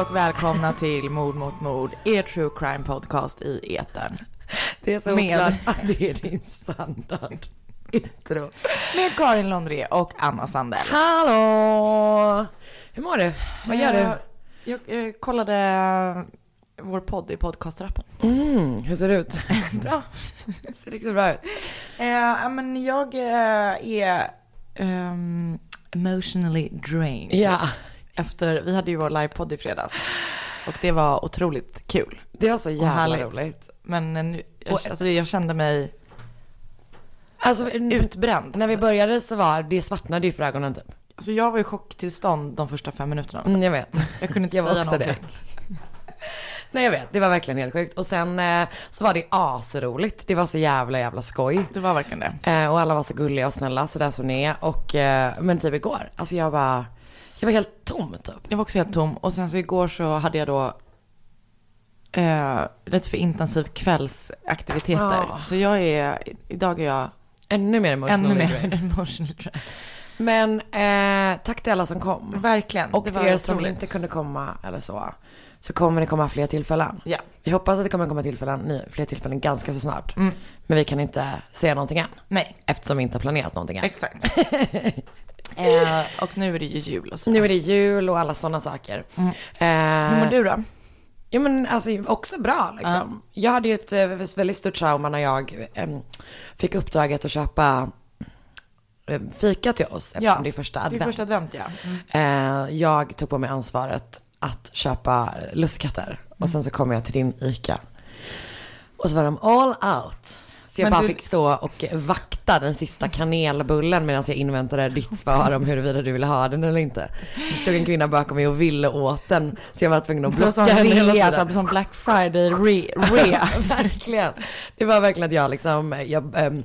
Och välkomna till Mord mot mord, er true crime podcast i etern. Det är så Med- oklart att det är din standard intro. Med Karin Londré och Anna Sandell. Hallå! Hur mår du? Vad gör Eh, du? Jag eh, kollade vår podd i podcastrappen. Mm, hur ser det ut? Bra. Det ser riktigt bra ut. Eh, men jag eh, är ehm, emotionally drained. Ja, Efter, vi hade ju vår livepodd i fredags. Och det var otroligt kul. det var så jävla roligt. Men nu, jag, alltså, jag kände mig Alltså, utbränd. när vi började så var det svartnade ju för ögonen typ. Alltså jag var i chocktillstånd de första fem minuterna. Mm, jag vet. Jag kunde inte Jag säga någonting. Nej jag vet, det var verkligen helt sjukt. Och sen eh, så var det asroligt. Det var så jävla jävla skoj. Det var verkligen det. Eh, och alla var så gulliga och snälla sådär som ni är. Och, eh, men typ igår, alltså jag var, jag var helt tom typ. Jag var också helt tom. Och sen så igår så hade jag då eh, lite för intensiv kvällsaktiviteter. Ah. Så jag är, idag är jag Ännu mer emotional ännu mer. Men eh, tack till alla som kom. Verkligen. Och till er som otroligt. inte kunde komma eller så. Så kommer det komma fler tillfällen. Ja. Vi hoppas att det kommer komma tillfällen, fler tillfällen ganska så snart. Mm. Men vi kan inte säga någonting än. Nej, Eftersom vi inte har planerat någonting än. exakt. eh, och nu är det ju jul och så. Nu är det jul och alla sådana saker. Mm. Eh, Hur mår du då? Ja men alltså också bra liksom. Jag hade ju ett eh, väldigt stort trauma när jag em, fick uppdraget att köpa eh, fika till oss eftersom Ja, det är första Det är advent. första advent ja. Mm. Eh, jag tog på mig ansvaret att köpa lussekatter och sen så kom jag till din ICA. Och så var de all out. Så jag Men bara du- fick stå och vakta den sista kanelbullen medan jag inväntade ditt svar om huruvida du ville ha den eller inte. Det stod en kvinna bakom mig och ville åt den. Så jag var tvungen att Det var blocka henne hela rea, tiden. så som Black Friday re, rea. verkligen. Det var verkligen att jag liksom, jag äm,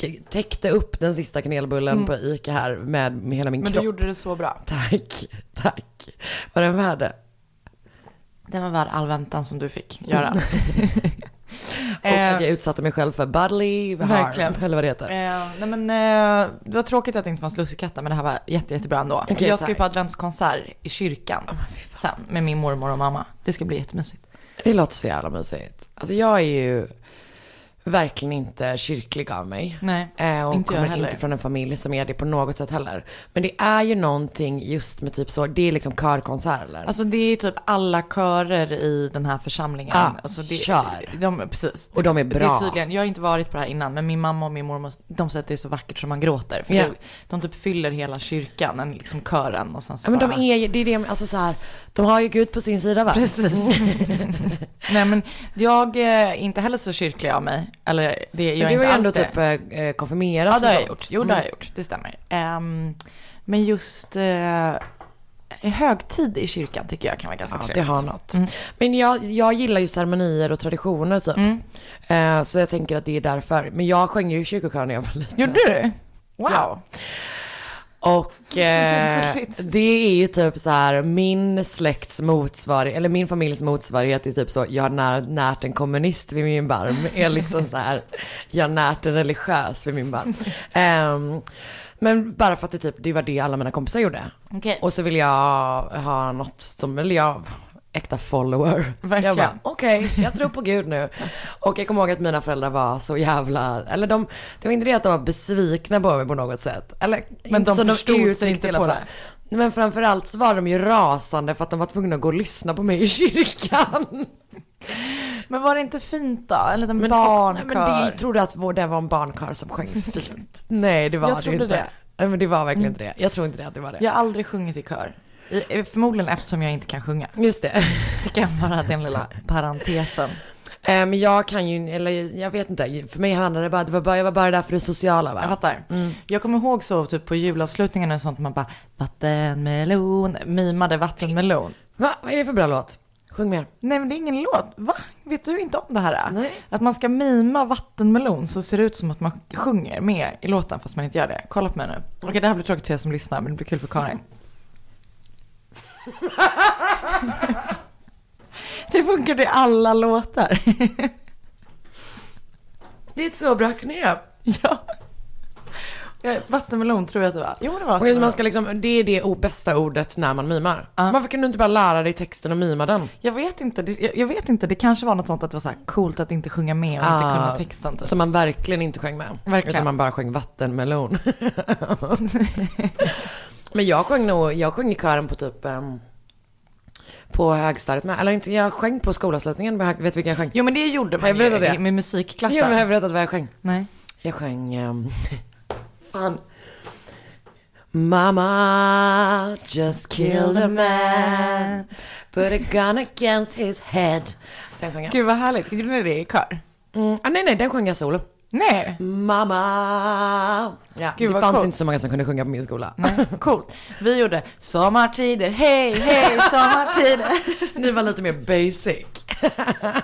k- täckte upp den sista kanelbullen på ICA här med, med hela min Mm. Men du kropp. gjorde det så bra. Tack, tack. Var den värd det? Den var värd all väntan som du fick göra. Och att jag utsatte mig själv för bodily harm, verkligen. eller vad det heter. Eh, nej men eh, det var tråkigt att det inte fanns lussekatter men det här var jätte, jättebra ändå. Okej, jag ska ju på adventskonsert i kyrkan sen med min mormor och mamma. Det ska bli jättemysigt. Det låter så jävla mysigt. Alltså jag är ju verkligen inte kyrklig av mig. Nej, Eh, och inte jag kommer heller. inte från en familj som är det på något sätt heller. Men det är ju någonting just med typ så, det är liksom körkonsert eller? Alltså det är typ alla körer i den här församlingen. Ja, alltså det, kör. De, precis. Och de är Det är bra. tydligen, jag har inte varit på det här innan, men min mamma och min mormor, de säger att det är så vackert som man gråter. För Ja. det, de typ fyller hela kyrkan, liksom kören och sen så Ja men de bara- är ju, det är det, alltså så här, de har ju Gud på sin sida va? Precis. Nej men jag är inte heller så kyrklig av mig. Eller det, jag Men du har ju ändå det. typ eh, konfirmerat Ja det har jag gjort. Jo det har Mm. jag gjort, det stämmer. Ehm, men just uh, högtid i kyrkan tycker jag kan vara ganska Ja, det trevligt. har något. Mm. Men jag, jag gillar ju ceremonier och traditioner typ. Mm. Eh, så jag tänker att det är därför. Men jag sjöng ju kyrkokör när jag var liten. Gjorde du? Wow. Ja. Och eh, det är ju typ så här min släkts motsvarighet, eller min familjs motsvarighet är typ så, jag har när, närt en kommunist vid min barm. Är liksom så här, jag har närt en religiös vid min barm. Ehm, men bara för att det typ, det var det alla mina kompisar gjorde. Okej. Och så vill jag ha något som, eller jag, äkta follower. Verkligen. Jag bara, okej, jag tror på Gud nu. Och jag kommer ihåg att mina föräldrar var så jävla, eller de, det var inte det att de var besvikna på mig på något sätt. Eller Men de förstod sig uttryckte inte på fall. Men framförallt så var de ju rasande för att de var tvungna att gå och lyssna på mig i kyrkan. Men var det inte fint då? En liten Men, och, barnkör? nej, men det, trodde att vår- det var en barnkör som sjöng fint. Nej, det var Jag det trodde inte. det. Nej, men det var verkligen inte det. Jag tror inte det att det var det. Jag har aldrig sjungit i kör. Förmodligen eftersom jag inte kan sjunga. Just det. Det kan vara den lilla parentesen. Eh, Men jag kan ju, eller jag vet inte, för mig handlade det bara, det var bara, jag var bara där för det sociala va? Jag fattar. Mm. Jag kommer ihåg så typ på julavslutningen och sånt man bara vattenmelon, mimade vattenmelon. Va? Vad är det för bra låt? Sjung mer. Nej men det är ingen låt. Va? Vet du inte om det här? Nej. Att man ska mima vattenmelon så ser det ut som att man sjunger med i låten fast man inte gör det. Kolla på mig nu. Okej det här blir tråkigt för er som lyssnar men det blir kul för Karin. Det funkar i alla låtar. Det är ett så bra knep. ja. Vattenmelon tror jag att det var. Jo, det var Och man ska liksom, det är det bästa ordet när man mimar. Ja. Varför kan du inte bara lära dig texten och mima den? Jag vet inte, det, jag, jag vet inte, det kanske var något sånt att det var så här coolt att inte sjunga med och inte Ah. kunna texten typ. Som man verkligen inte sjöng med. Verkligen. Utan man bara sjöng vattenmelon. Men jag sjöng nog, jag sjöng i kören på typ ehm, på högstadiet med. Eller inte, jag sjöng på skolavslutningen. Vet du vilken jag sjöng? Jo men det gjorde man ju det. med musikklassen. Jo men jag berättat vad jag sjöng. Nej. Jag sjöng, um, fan. Mama just killed a man, put a gun against his head. Den sjöng jag. Gud vad härligt, gjorde ni det i kör? Mm, ah, nej nej, den sjöng jag solo. Nej. Mamma. Ja, Gud, det fanns coolt. inte så många som kunde sjunga på min skola. Nej, coolt. Vi gjorde sommartider, hej hej sommartider. Ni var lite mer basic.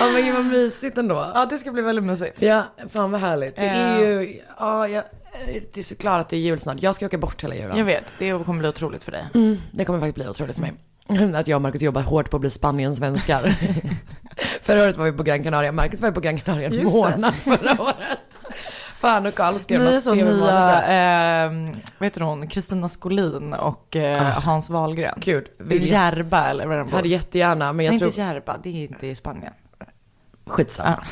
Ja men gud vad mysigt ändå. Ja det ska bli väldigt mysigt. Ja, fan vad härligt. Det är Ja. ju, ja, jag, det är såklart att det är jul snart. Jag ska åka bort hela julen. Jag vet, det kommer bli otroligt för dig. Mm, det kommer faktiskt bli otroligt för mig. Att jag och Marcus jobbar hårt på att bli Spanien-svenskar. Förra året var vi på Gran Canaria. Marcus var ju på Gran Canaria en månad förra året. Fan och Karl skrev Ni är trevligt nya, eh, vad heter hon, Kristina Skolin och eh, Hans Wahlgren. Gud, vill Järba eller vad den hade jättegärna, men jag Nej tror... inte Järba, det är inte i Spanien. Skitsamma.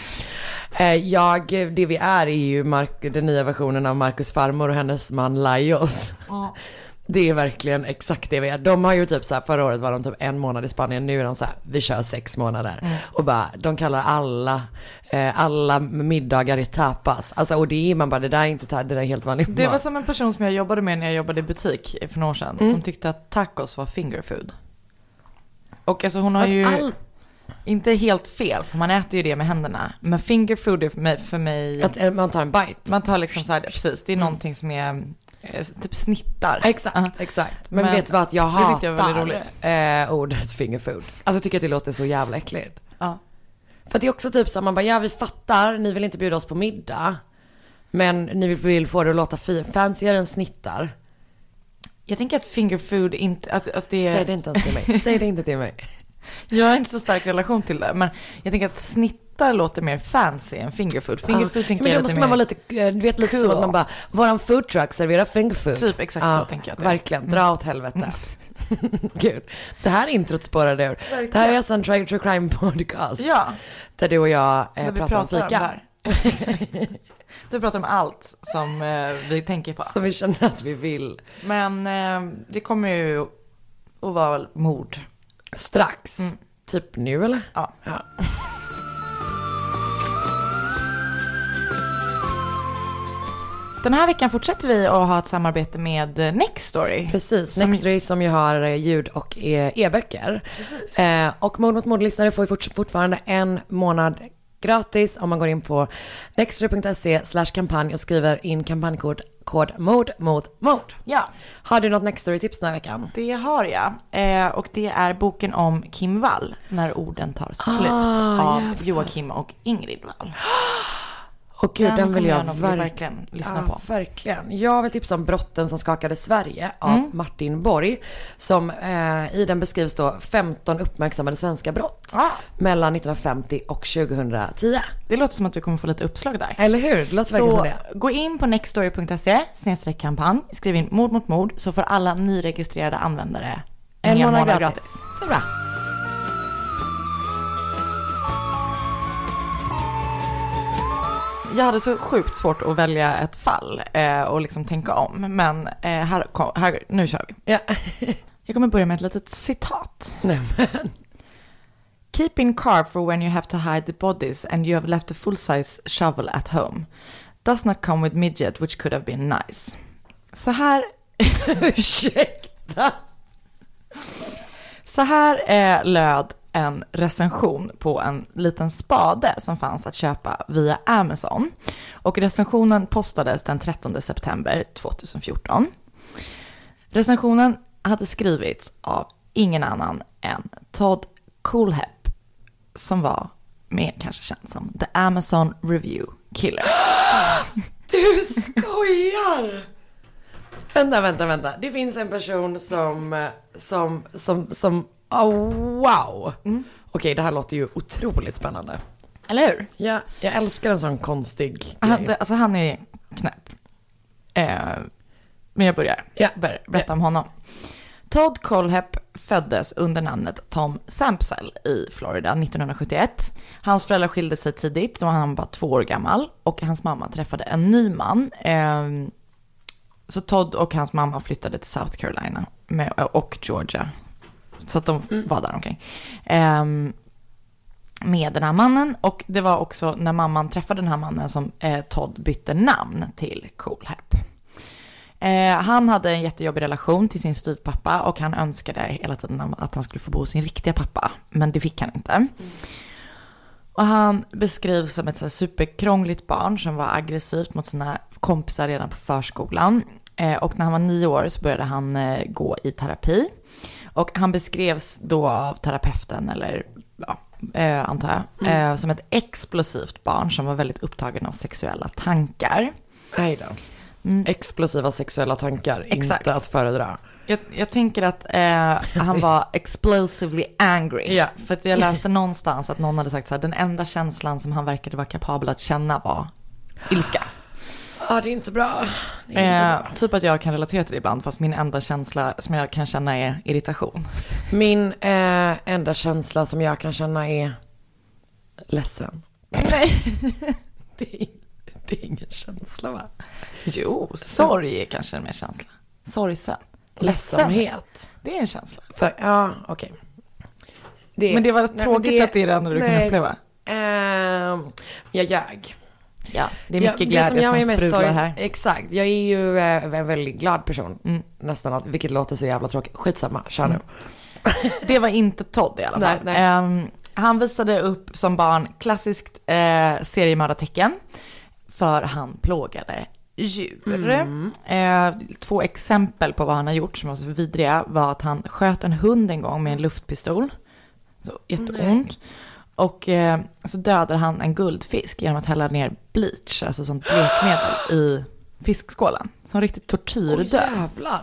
Eh, Jag, det vi är är ju Mark, den nya versionen av Marcus farmor och hennes man Laios. Det är verkligen exakt det vi är. De har ju typ så här, förra året var de typ en månad i Spanien, nu är de så här, vi kör sex månader. Och bara, de kallar alla, eh, alla middagar i tapas. Alltså och det är man bara, det där är inte, det där är helt vanligt Det var som en person som jag jobbade med när jag jobbade i butik för några år sedan. Mm. Som tyckte att tacos var finger food. Och alltså hon har Att ju all- inte helt fel för man äter ju det med händerna. Men finger food är för mig, för mig Att eh, man tar en bite. man tar liksom så här, precis, det är någonting som är typ snittar. Exakt, exakt. Men, Men vet du vad, att jag tyckte jag var hatar eh, ordet finger food. Alltså jag tycker att det låter så jävla äckligt. Ja. För det är också typ så man bara, ja vi fattar, ni vill inte bjuda oss på middag. Men ni vill, få det att låta fancyare än snittar. Jag tänker att finger food inte, att, att det är... Säg det inte ens till mig. Säg det inte till mig. Jag har inte så stark relation till det, men jag tänker att snittar låter mer fancy än finger food. Finger Ja. men då måste man vara lite, eh, du vet lite cool. så att man bara, våran food truck serverar finger food. Typ exakt så tänker jag det. Verkligen, dra åt helvete. Gud, det här introt spårade ur. Verkligen. Det här är alltså en true, true crime podcast. Ja, Där du och jag eh, pratar om pratar om fika. Exakt. Du pratar om allt som eh, vi tänker på. Som vi känner att vi vill. Men eh, det kommer ju att vara mord. Strax. Mm. Typ nu eller? Ja. ja. Den här veckan fortsätter vi att ha ett samarbete med Nextory. Precis, Som- Nextory som ju har eh, ljud och eh, e-böcker. Eh, och Mord mot mordlyssnare får ju fort, fortfarande en månad gratis om man går in på nextory.se slash kampanj och skriver in kampanjkod kod mord mot mord. Ja, Har du något Nextory-tips den här veckan? det har jag. Eh, och det är boken om Kim Wall, När orden tar slut, Ah, av jävlar. Joakim och Ingrid Wall. Och gud, den, vill kommer jag nog verk- verkligen lyssna ja, på. Verkligen. Jag vill tipsa om Brotten som skakade Sverige av Mm. Martin Borg. Som eh, i den beskrivs då 15 uppmärksammade svenska brott. Ah, Mellan 1950 och 2010. det låter som att du kommer få lite uppslag där. Eller hur? Det låter verkligen som Så det. gå in på nextstory.se snedstreck kampanj, skriv in mord mot mord så får alla nyregistrerade användare En månad gratis. Så bra. Jag hade så sjukt svårt att välja ett fall eh, och liksom tänka om, men eh, här, kom, här, nu kör vi. Ja. Jag kommer börja med ett litet citat. Nej, men. Keep in car for when you have to hide the bodies and you have left a full-size shovel at home. Does not come with midget which could have been nice. Så här, Ursäkta. så här eh, löd en recension på en liten spade som fanns att köpa via Amazon. Och recensionen postades den 13 september 2014. Recensionen hade skrivits av ingen annan än Todd Coolhepp som var mer kanske känd som The Amazon Review Killer. Du skojar! Vänta, vänta, vänta. Det finns en person som, eh, som, som, som, oh, wow. Okej, det här låter ju otroligt spännande. Eller hur? Ja, jag älskar en sån konstig Han, grej. alltså han är knäpp. Eh, men jag börjar Ja. ber- berätta om honom. Todd Colhep föddes under namnet Tom Sampsell i Florida 1971. Hans föräldrar skilde sig tidigt, då var han bara två år gammal och hans mamma träffade en ny man. Ehm, så Todd och hans mamma flyttade till South Carolina med, och Georgia. Så att de var där omkring. Ehm, med den här mannen och det var också när mamman träffade den här mannen som eh, Todd bytte namn till Coolhep. Eh, han hade en jättejobbig relation till sin styvpappa och han önskade hela tiden att han skulle få bo hos sin riktiga pappa, men det fick han inte. Och han beskrivs som ett så superkrångligt barn som var aggressivt mot sina kompisar redan på förskolan. Eh, och när han var nio år så började han eh, gå i terapi. Och han beskrevs då av terapeuten, eller ja, eh, antar jag, eh, som ett explosivt barn som var väldigt upptagen av sexuella tankar. Nej då. Explosiva sexuella tankar, Mm. Exakt. inte att föredra. Jag, jag tänker att eh, han var explosively angry. Ja. För att jag läste någonstans att någon hade sagt så här, den enda känslan som han verkade vara kapabel att känna var ilska. Ja, det är inte bra. Det är inte Eh, typ att jag kan relatera till det ibland, fast min enda känsla som jag kan känna är irritation. Min eh, enda känsla som jag kan känna är ledsen. Nej. Det är, det är ingen känsla va? Jo, sorg är kanske en mer känsla. Sorgsen. Ledsamhet. Det är en känsla. För, ja, okej. Men det var nej, tråkigt att det är det enda du kan nej, uppleva. ehm, jag ljög. Ja, det är Ja, mycket glädje jag är som sprudlar sorg- här. Exakt, jag är ju eh, en väldigt glad person. Mm. Nästan vilket låter så jävla tråkigt. Skitsamma, kör nu. Det var inte Todd i alla fall. Nej, nej. Ehm, han visade upp som barn klassiskt eh, seriemördartecken. För han plågade djur. Mm. Eh, två exempel på vad han har gjort som var så vidriga var att han sköt en hund en gång med en luftpistol. Så jätteont. Och eh, så dödade han en guldfisk genom att hälla ner bleach, alltså sånt blekmedel, i fiskskålen. Som riktigt tortyrdöd. jävlar.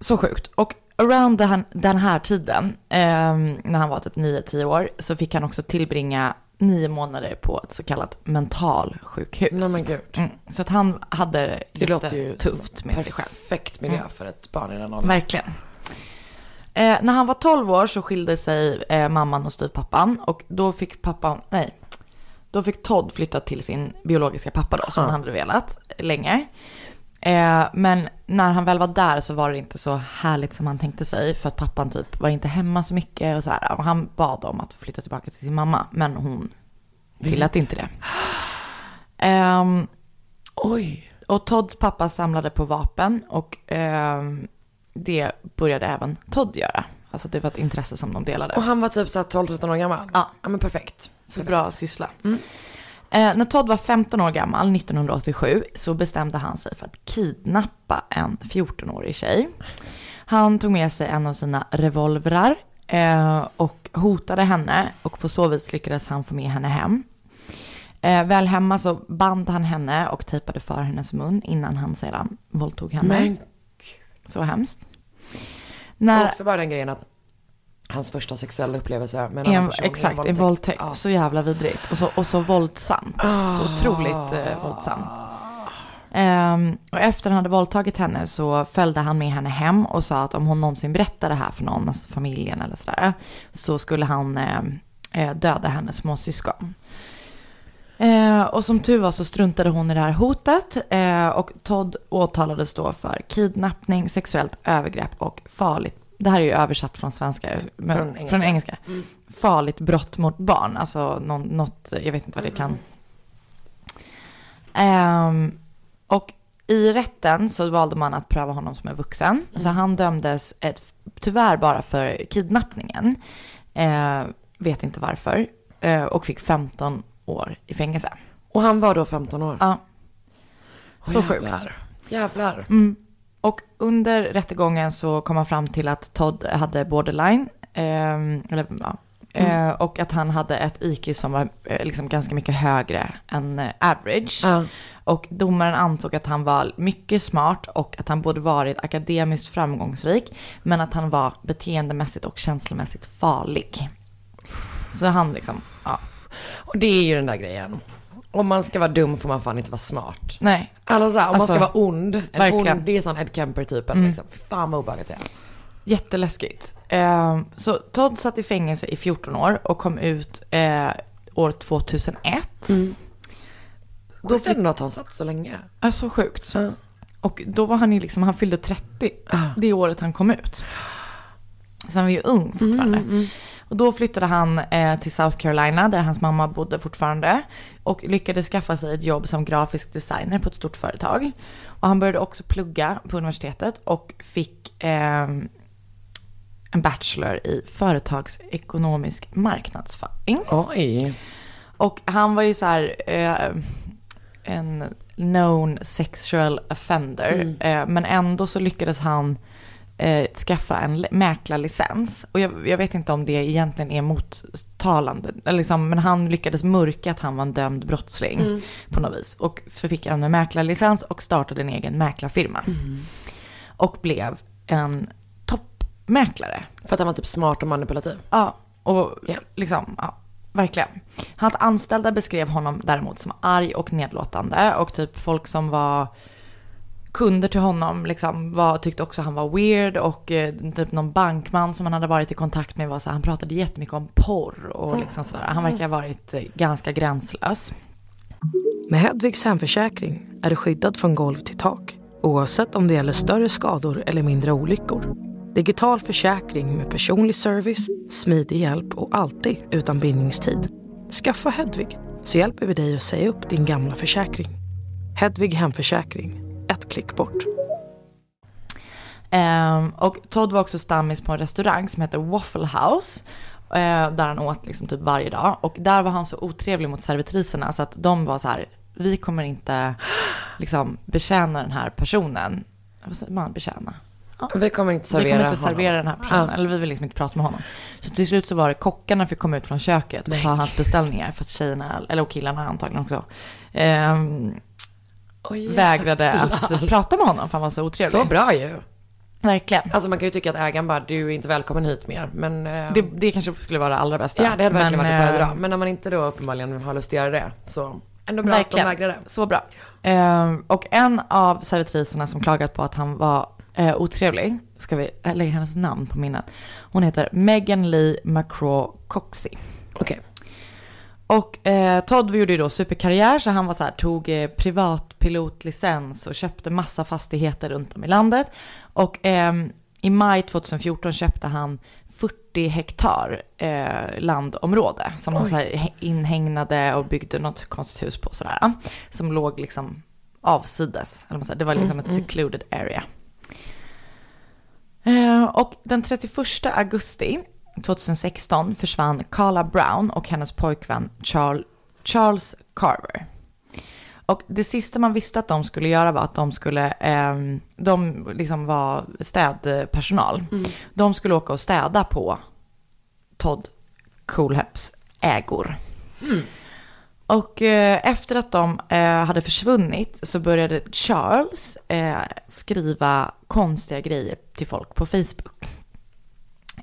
Så sjukt. Och around den, den här tiden, ehm, när han var typ 9-10 år, så fick han också tillbringa nio månader på ett så kallat mentalsjukhus. Nej men gud. Mm, så att han hade Det låter ju tufft som med sig själv. Perfekt miljö Mm. för ett barn i den åldern. Verkligen. Eh, när han var 12 år så skilde sig eh, mamman och styvpappan och då fick pappan, nej, då fick Todd flytta till sin biologiska pappa då som han hade velat länge. Eh, men när han väl var där så var det inte så härligt som han tänkte sig för att pappan typ var inte hemma så mycket och så här. Och han bad om att få flytta tillbaka till sin mamma men hon tillät inte det. Ehm, Oj. och Todds pappa samlade på vapen och ehm, det började även Todd göra. Alltså det var ett intresse som de delade. Och han var typ såhär 12-13 år gammal? Ja. Ja men perfekt. Så Perfekt. bra syssla. Eh, när Todd var 15 år gammal, 1987, så bestämde han sig för att kidnappa en 14-årig tjej. Han tog med sig en av sina revolvrar eh, och hotade henne och på så vis lyckades han få med henne hem. Eh, väl hemma så band han henne och tejpade för hennes mun innan han sedan våldtog henne. Men Så hemskt. När, också bara den grejen att hans första sexuella upplevelse med en en, person exakt, en våldtäkt. Ja. Så jävla vidrigt. Och så, och så våldsamt. Så otroligt eh, våldsamt. Ehm, och efter han hade våldtagit henne så följde han med henne hem och sa att om hon någonsin berättade det här för någon, alltså familjen eller sådär, så skulle han eh, eh, döda hennes småsyskon. Eh, och som tur var så struntade hon i det här hotet eh, och Todd åtalades då för kidnappning, sexuellt övergrepp och farligt, det här är ju översatt från svenska, men, Från från engelska. engelska, farligt brott mot barn, alltså någon, något, jag vet inte vad det kan. Ehm, och i rätten så valde man att pröva honom som en vuxen. Så han dömdes ett, tyvärr bara för kidnappningen. Eh, vet inte varför. Eh, och fick 15 år i fängelse. Och han var då 15 år? Ja. Så jävlar. sjukt. Jävlar. Mm. Och under rättegången så kom man fram till att Todd hade borderline. ehm, eller, ja, eh, och att han hade ett IQ som var eh, liksom ganska mycket högre än eh, average. Ja. Och domaren antog att han var mycket smart och att han borde varit akademiskt framgångsrik. Men att han var beteendemässigt och känslomässigt farlig. Så han liksom. Och det är ju den där grejen. Om man ska vara dum får man fan inte vara smart. Nej. Alltså så här, om Alltså, man ska vara ond, en verkligen. ond, det är sån Ed Kemper-typen Mm. liksom. Fy fan vad obehagligt det är. Jätteläskigt. Eh, så Todd satt i fängelse i 14 år och kom ut eh, år 2001. Mm. Då fick, ändå att han satt så länge. ja, så sjukt. Ja. Och då var han ju liksom, han fyllde 30 Ah. det året han kom ut. Så han var ju ung fortfarande. Mm, Och då flyttade han eh, till South Carolina där hans mamma bodde fortfarande. Och lyckades skaffa sig ett jobb som grafisk designer på ett stort företag. Och han började också plugga på universitetet och fick ehm, en bachelor i företagsekonomisk marknadsföring. Oj. Och han var ju så här eh, en known sexual offender. Mm. Eh, men ändå så lyckades han eh, skaffa en mäklarlicens. Och jag, jag vet inte om det egentligen är mottalande. Liksom, men han lyckades mörka att han var en dömd brottsling Mm. på något vis. Och så fick han en mäklarlicens och startade en egen mäklarfirma. Mm. Och blev en toppmäklare. För att han var typ smart och manipulativ. Ja, och Ja. liksom, ja, verkligen. Hans anställda beskrev honom däremot som arg och nedlåtande och typ folk som var kunder till honom liksom var, tyckte också han var weird och eh, typ någon bankman som han hade varit i kontakt med var så här, han pratade jättemycket om porr och liksom sådär. Han verkar ha varit eh, ganska gränslös. Med Hedvigs hemförsäkring är du skyddad från golv till tak oavsett om det gäller större skador eller mindre olyckor. Digital försäkring med personlig service, smidig hjälp och alltid utan bindningstid. Skaffa Hedvig så hjälper vi dig att säga upp din gamla försäkring. Hedvig hemförsäkring, ett klick bort. Ehm, och Todd var också stammis på en restaurang som heter Waffle House. eh, där han åt liksom typ varje dag. Och där var han så otrevlig mot servitriserna så att de var så här, vi kommer inte liksom betjäna den här personen. Vad säger man? Betjäna? Vi kommer inte Vi servera kommer inte honom. servera den här personen, Ja. eller vi vill liksom inte prata med honom. Så till slut så var det kockarna fick komma ut från köket och ta hans beställningar för att tjejerna, eller och killarna antagligen också, ehm, Oj, vägrade att prata med honom för han var så otrevlig. Så bra ju. Verkligen. Alltså man kan ju tycka att ägaren bara, du är inte välkommen hit mer. Men eh, Det, det kanske skulle vara det allra bästa. ja, det hade verkligen Men, varit att eh, föredra. Men när man inte då uppenbarligen har lust att göra det, så ändå bra att de vägrade. Så bra. Ehm, och en av servitriserna som klagat på att han var eh, otrevlig, ska vi eh, lägga hennes namn på minnet. Hon heter Megan Lee McCraw Coxey. Okej. Och eh, Todd gjorde ju då superkarriär så han var så här, tog eh, privatpilotlicens och köpte massa fastigheter runt om i landet. Och ehm, i maj 2014 köpte han 40 hektar eh, landområde som han Oj. så här, hä- inhägnade och byggde något konstigt hus på sådär. Som låg liksom avsides. Eller vad man säger. Det var liksom ett secluded area. Eh, och den 31 augusti 2016 försvann Carla Brown och hennes pojkvän Charles, Carver. Och det sista man visste att de skulle göra var att de skulle, ehm, de liksom var städpersonal. De skulle åka och städa på Todd Coolheps ägor. Och eh, efter att de eh, hade försvunnit så började Charles eh, skriva konstiga grejer till folk på Facebook.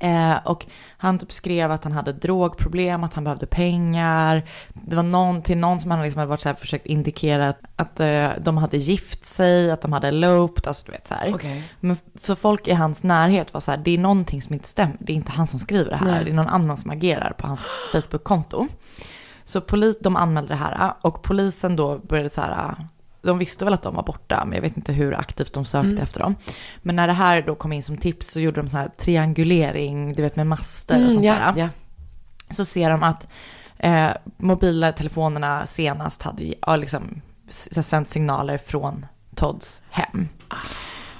Eh, och han typ skrev att han hade drogproblem, att han behövde pengar. Det var någon till någon som han liksom hade varit så här, försökt indikera att, att eh, de hade gift sig, att de hade eloped, alltså du vet så här. Okej. Men för folk i hans närhet var så här, det är någonting som inte stämmer. Det är inte han som skriver det här, Nej. det är någon annan som agerar på hans Facebook-konto. Så polis, de anmälde det här och polisen då började så här, de visste väl att de var borta, men jag vet inte hur aktivt de sökte efter dem. Men när det här då kom in som tips så gjorde de så här triangulering, du vet med master och Mm, sånt ja, där. ja. Så ser de att eh, mobila telefonerna senast hade ja, liksom, sänt signaler från Todds hem.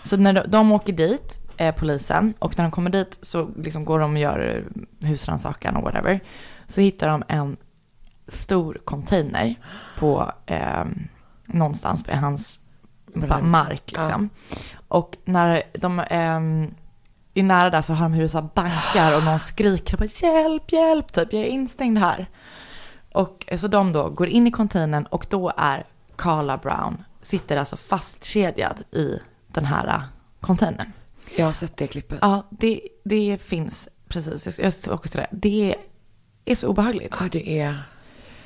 Så när de, de åker dit, eh, polisen, och när de kommer dit så liksom går de och gör husrannsakan och whatever. Så hittar de en stor container på eh, någonstans vid hans mark. Liksom. Och när de ehm, är nära där så har de hur det bankar och någon skriker bara hjälp, hjälp, typ jag är instängd här. Och eh, så de då går in i containern och då är Carla Brown, sitter alltså fastkedjad i den här eh, containern. Jag har sett det klippet. Ja, det, det finns, precis, jag ska också det. Det är så obehagligt. Ja, det är...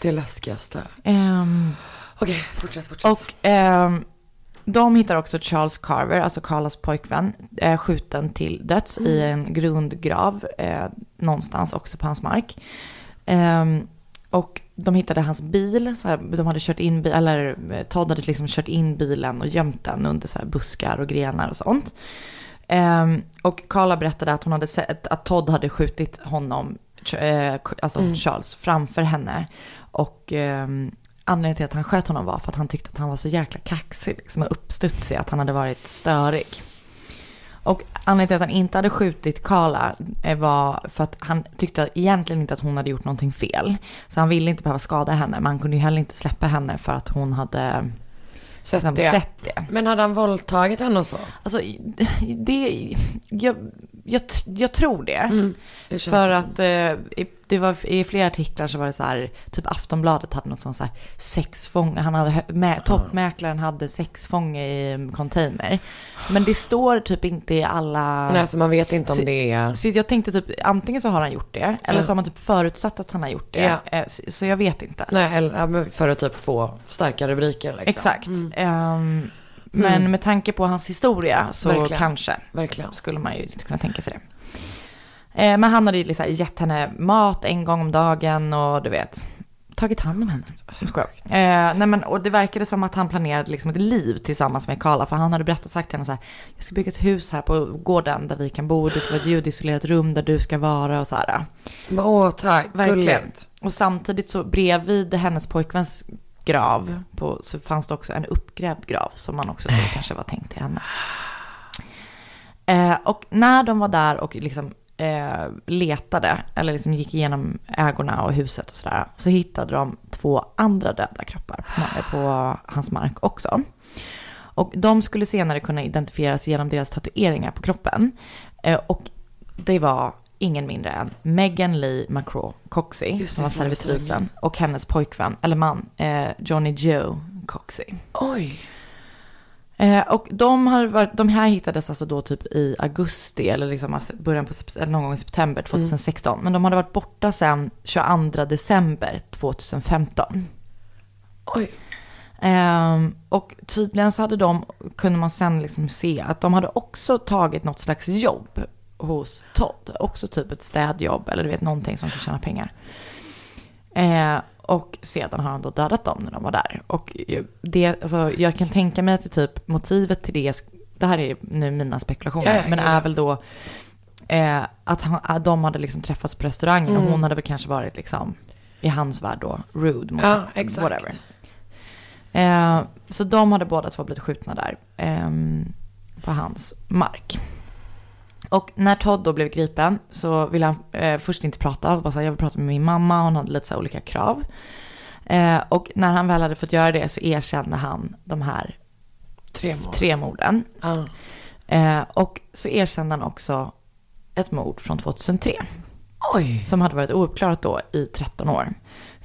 Det läskigaste. Ehm, Okej, fortsätt, fortsätt. och ehm, de hittar också Charles Carver, alltså Carlas pojkvän, eh, skjuten till döds i en grundgrav eh, någonstans också på hans mark. Ehm, och de hittade hans bil, så här, de hade kört in, eller eh, Todd hade liksom kört in bilen och gömt den under så buskar och grenar och sånt. Ehm, och Carla berättade att hon hade sett att Todd hade skjutit honom, eh, alltså Charles, framför henne. Och ehm, anledningen till att han sköt honom var för att han tyckte att han var så jäkla kaxig liksom, och uppstudsig, att han hade varit störig. Och anledningen till att han inte hade skjutit Carla eh, var för att han tyckte egentligen inte att hon hade gjort någonting fel. Så han ville inte behöva skada henne, men han kunde ju heller inte släppa henne för att hon hade Sett liksom det. sett det. Men hade han våldtagit henne och så? Alltså, det, jag, jag, jag tror det. Mm. Det För att eh, i- det var, i flera artiklar så var det så här, typ Aftonbladet hade något sånt så här, sexfånge, han hade, med, toppmäklaren hade sexfånge i en container. Men det står typ inte i alla... Nej, så man vet inte om Så- det är... Så jag tänkte typ, antingen så har han gjort det, eller så har man typ förutsatt att han har gjort det. Ja. Eh, Så, så jag vet inte. Nej, eller, för att typ få starka rubriker liksom. Exakt. Mm. Ehm, men Mm. med tanke på hans historia så Verkligen. kanske. Verkligen. skulle man ju kunna tänka sig det. Eh, men han hade ju liksom gett henne mat en gång om dagen och du vet, tagit hand om henne. Skojar. Eh, nej men, och det verkade som att han planerade liksom ett liv tillsammans med Karla, för han hade berättat sagt till henne så här, jag ska bygga ett hus här på gården där vi kan bo, det ska vara ett ljudisolerat rum där du ska vara och så här. Åh, tack. Verkligen. Gulligt. Och samtidigt så bredvid hennes pojkväns grav på, så fanns det också en uppgrävd grav som man också trodde kanske var tänkt till henne. Eh, och när de var där och liksom eh, letade, eller liksom gick igenom ägorna och huset och sådär, så hittade de två andra döda kroppar på, på hans mark också. Och de skulle senare kunna identifieras genom deras tatueringar på kroppen. Eh, och det var ingen mindre än Megan Lee McCraw Coxey, som var servitrisen, och hennes pojkvän, eller man, eh, Johnny Joe Coxey. Oj. Eh, och de, har varit, de här hittades alltså då typ i augusti eller liksom alltså början på, eller någon gång i september 2016. Men de hade varit borta sedan 22 december 2015. Oj. Ehm, och tydligen så hade de, kunde man sen liksom se att de hade också tagit något slags jobb hos Todd. Också typ ett städjobb eller du vet någonting som ska tjäna pengar. Eh, och sedan har han då dödat dem när de var där. Och det, alltså, jag kan tänka mig att det typ motivet till det, det här är nu mina spekulationer, ja, men är väl då eh, att han, att de hade liksom träffats på restaurangen Mm. och hon hade väl kanske varit liksom i hans värld då rude mot Ja, exakt. whatever. Eh, så de hade båda två blivit skjutna där ehm, på hans mark. Och när Todd då blev gripen så ville han eh, först inte prata. Bara så här, jag vill prata med min mamma. Hon hade lite så olika krav. Eh, och när han väl hade fått göra det så erkände han de här Tre mord. tre morden. Ja. Eh, och så erkände han också ett mord från 2003 Oj. som hade varit ouppklarat då i 13 år.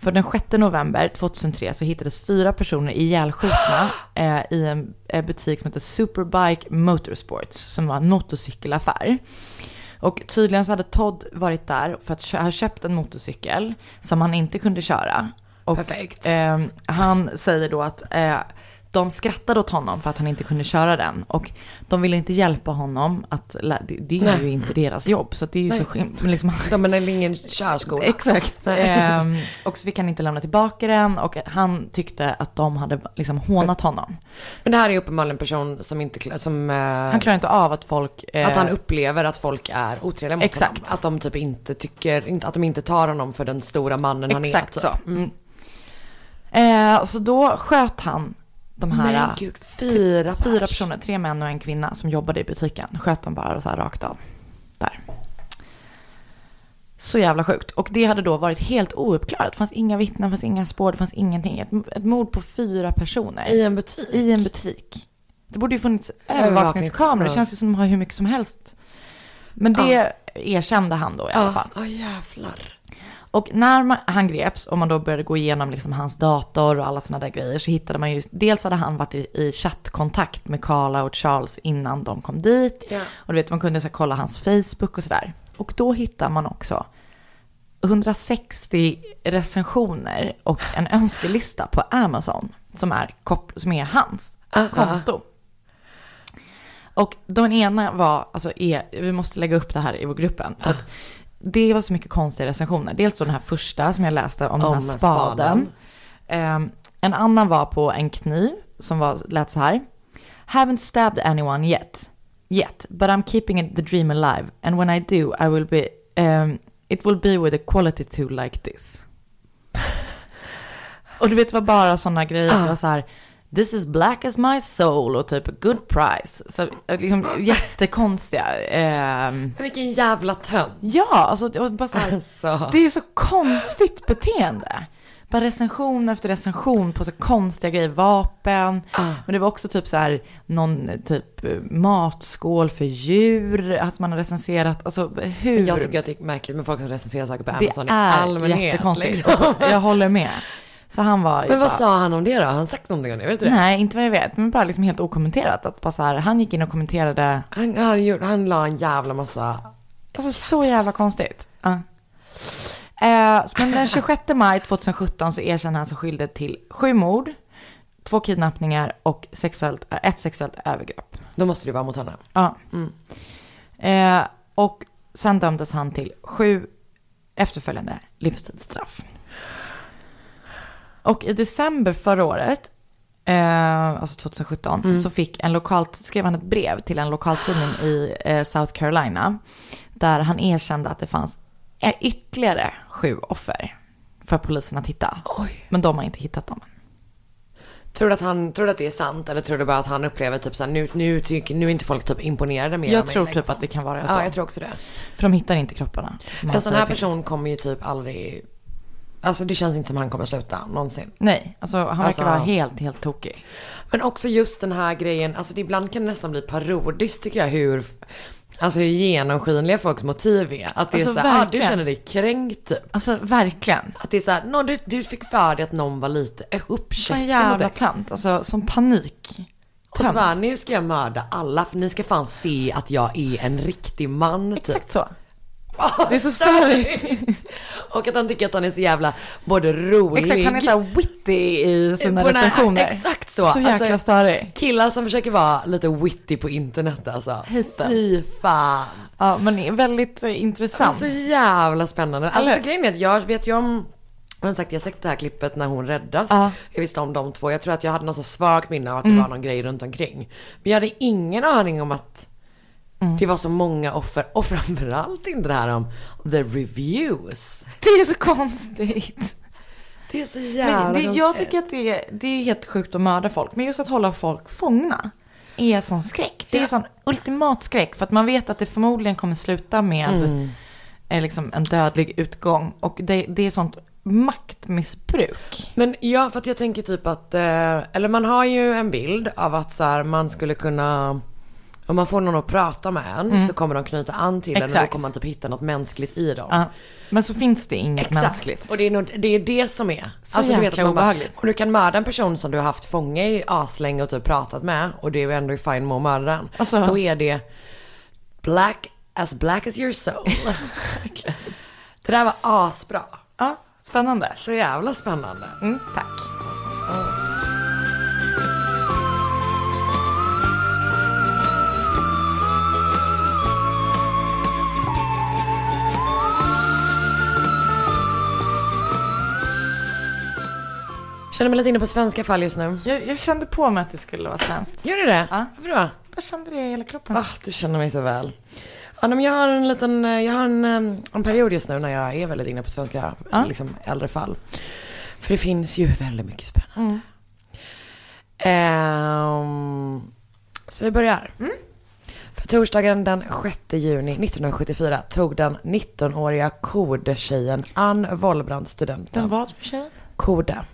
För den 6 november 2003 så hittades fyra personer ihjälskjutna eh, i en eh, butik som heter Superbike Motorsports som var en motorcykelaffär. Och tydligen så hade Todd varit där för att ha köpt en motorcykel som han inte kunde köra. Och, Perfekt. Eh, han säger då att eh, de skrattade åt honom för att han inte kunde köra den. Och de ville inte hjälpa honom att, det, det är Nej. ju inte deras jobb. Så det är ju Nej. så men liksom, De är ingen körskola. Exakt. Ehm, och så fick han inte lämna tillbaka den och han tyckte att de hade liksom hånat honom. Men det här är uppenbarligen en person som inte, som, eh, Han klarar inte av att folk... eh, att han upplever att folk är otrevliga mot Exakt. honom. Att de typ inte tycker, att de inte tar honom för den stora mannen han är. Exakt typ. så. Mm. Eh, så då sköt han de här... Men gud, fyra, fyra pers. personer, tre män och en kvinna som jobbade i butiken. Sköt dem bara så här rakt av. Där. Så jävla sjukt. Och det hade då varit helt ouppklarat. Det fanns inga vittnen, det fanns inga spår, det fanns ingenting. Ett, ett mord på fyra personer. I en butik. I en butik. Det borde ju funnits Övervakningskameror. Det känns ju som de har hur mycket som helst. Men det erkände han då i alla Ja, fall. ja jävlar. Och när man, han greps och man då började gå igenom liksom hans dator och alla sådana där grejer så hittade man ju, dels hade han varit i, i chattkontakt med Carla och Charles innan de kom dit. Ja. Och du vet, man kunde så här, kolla hans Facebook och sådär. Och då hittar man också 160 recensioner och en önskelista på Amazon som är, som är hans Ah, konto. Och den ena var, alltså är, vi måste lägga upp det här i vår gruppen. För att det var så mycket konstiga recensioner. Dels då den här första som jag läste om, den Om här spaden. spaden. Ehm, en annan var på en kniv som var, lät så här. Haven't stabbed anyone yet. Yet, but I'm keeping it, the dream alive. And when I do, I will be, um, it will be with a quality tool like this. Och du vet, det var bara sådana grejer. Det var så här, this is black as my soul och typ good price. Så liksom jättekonstiga. Men vilken jävla tönt. ja, alltså det bara så här, Alltså. det är ju så konstigt beteende. Bara recension efter recension på så konstiga grejer, vapen. Ah. Men det var också typ så här någon typ eh, matskål för djur, alltså man har recenserat, alltså hur. Jag tycker att det är märkligt med folk som recenserar saker på det Amazon i är allmänhet. jättekonstigt. Liksom. Jag håller med. Så han var Men vad bara, sa han om det då? Har han sagt någonting om det? Vet du det? Nej, inte vad jag vet, men bara liksom helt okommenterat. Att bara så här, han gick in och kommenterade, Han, han, gjorde, han la en jävla massa... alltså så jävla konstigt. Ja. Eh, men den 26 maj 2017 så erkänner han sig skyldig till sju mord, två kidnappningar och sexuellt, eh, ett sexuellt övergrepp. Då måste det vara mot henne. Ja. Mm. Eh, och sen dömdes han till sju efterföljande livstidsstraff. Och i december förra året, eh, alltså 2017, så fick en lokalt, skrev han ett brev till en lokaltidning i eh, South Carolina. Där han erkände att det fanns ytterligare sju offer för polisen att hitta. Oj. Men de har inte hittat dem. Tror du att, han, tror att det är sant eller tror du bara att han upplever typ såhär nu, nu, tycker, nu är inte folk typ imponerade mer Jag av mig, tror liksom. typ att det kan vara så. Ja, jag tror också det. För de hittar inte kropparna. En sån här finns. person kommer ju typ aldrig... Alltså det känns inte som han kommer sluta någonsin. Nej, alltså han verkar Alltså- vara helt, helt tokig. Men också just den här grejen, alltså det ibland kan det nästan bli parodiskt tycker jag hur, alltså hur genomskinliga folks motiv är. Att det Alltså, är så här, ah, du känner dig kränkt typ. Alltså verkligen. Att det är så här, någon, du, du fick för dig att någon var lite Sån uppkäftig mot jävla tönt, alltså som panik. Och så bara, nu ska jag mörda alla för ni ska fan se att jag är en riktig man typ. Exakt så. Åh, Det är så störigt. Och att han tycker att han är så jävla både rolig. Exakt, han är så witty i sina den här- recensioner. exakt så. Så jäkla Alltså, störig. Killar som försöker vara lite witty på internet alltså. Hiten. Fy fan. Ja, men det är väldigt eh, intressant. Så jävla spännande. Alltså för grejen är att jag vet ju om jag har sagt, jag har sett det här klippet när hon räddas. Ja. Jag visste om de två. Jag tror att jag hade något så svagt minne av att det Mm. var någon grej runt omkring. Men jag hade ingen aning om att Mm. det var så många offer. Och framförallt inte det här om the reviews. Det är så konstigt. Det är så jävla Men det, konstigt. jag tycker att det är, det är helt sjukt att mörda folk. Men just att hålla folk fångna är sån skräck. Det är Ja. sån ultimat skräck. För att man vet att det förmodligen kommer sluta med Mm. eh, liksom en dödlig utgång. Och det, det är sånt maktmissbruk. Men ja, för att jag tänker typ att, eh, eller man har ju en bild av att så här, man skulle kunna, om man får någon att prata med en så kommer de knyta an till en och då Mm. Exakt. kommer man typ hitta något mänskligt i dem. Ja. Men så finns det inget Exakt. mänskligt. Och det är, nog, det är det som är. Så du jäkla man bara, och du kan mörda en person som du har haft fånge i aslänge och typ pratat med och det är ändå fine med att mörda den. Alltså- Då är det black as black as your soul. det där var asbra. Ja, spännande. Så jävla spännande. Mm, tack. Känner mig lite inne på svenska fall just nu. Jag, jag kände på mig att det skulle vara svenskt. Gör du det? Ja. Varför då? Jag kände det i hela kroppen. Ah, du känner mig så väl. Ja, nej, men jag har en liten, eh, jag har en, eh, en period just nu när jag är väldigt inne på svenska, Ja. liksom äldre fall. För det finns ju väldigt mycket spännande. Mm. Ehm, så vi börjar. För torsdagen den 6 juni 1974 tog den 19-åriga Kode-tjejen Ann Wollbrand studenten. Den vad för tjej? Kode.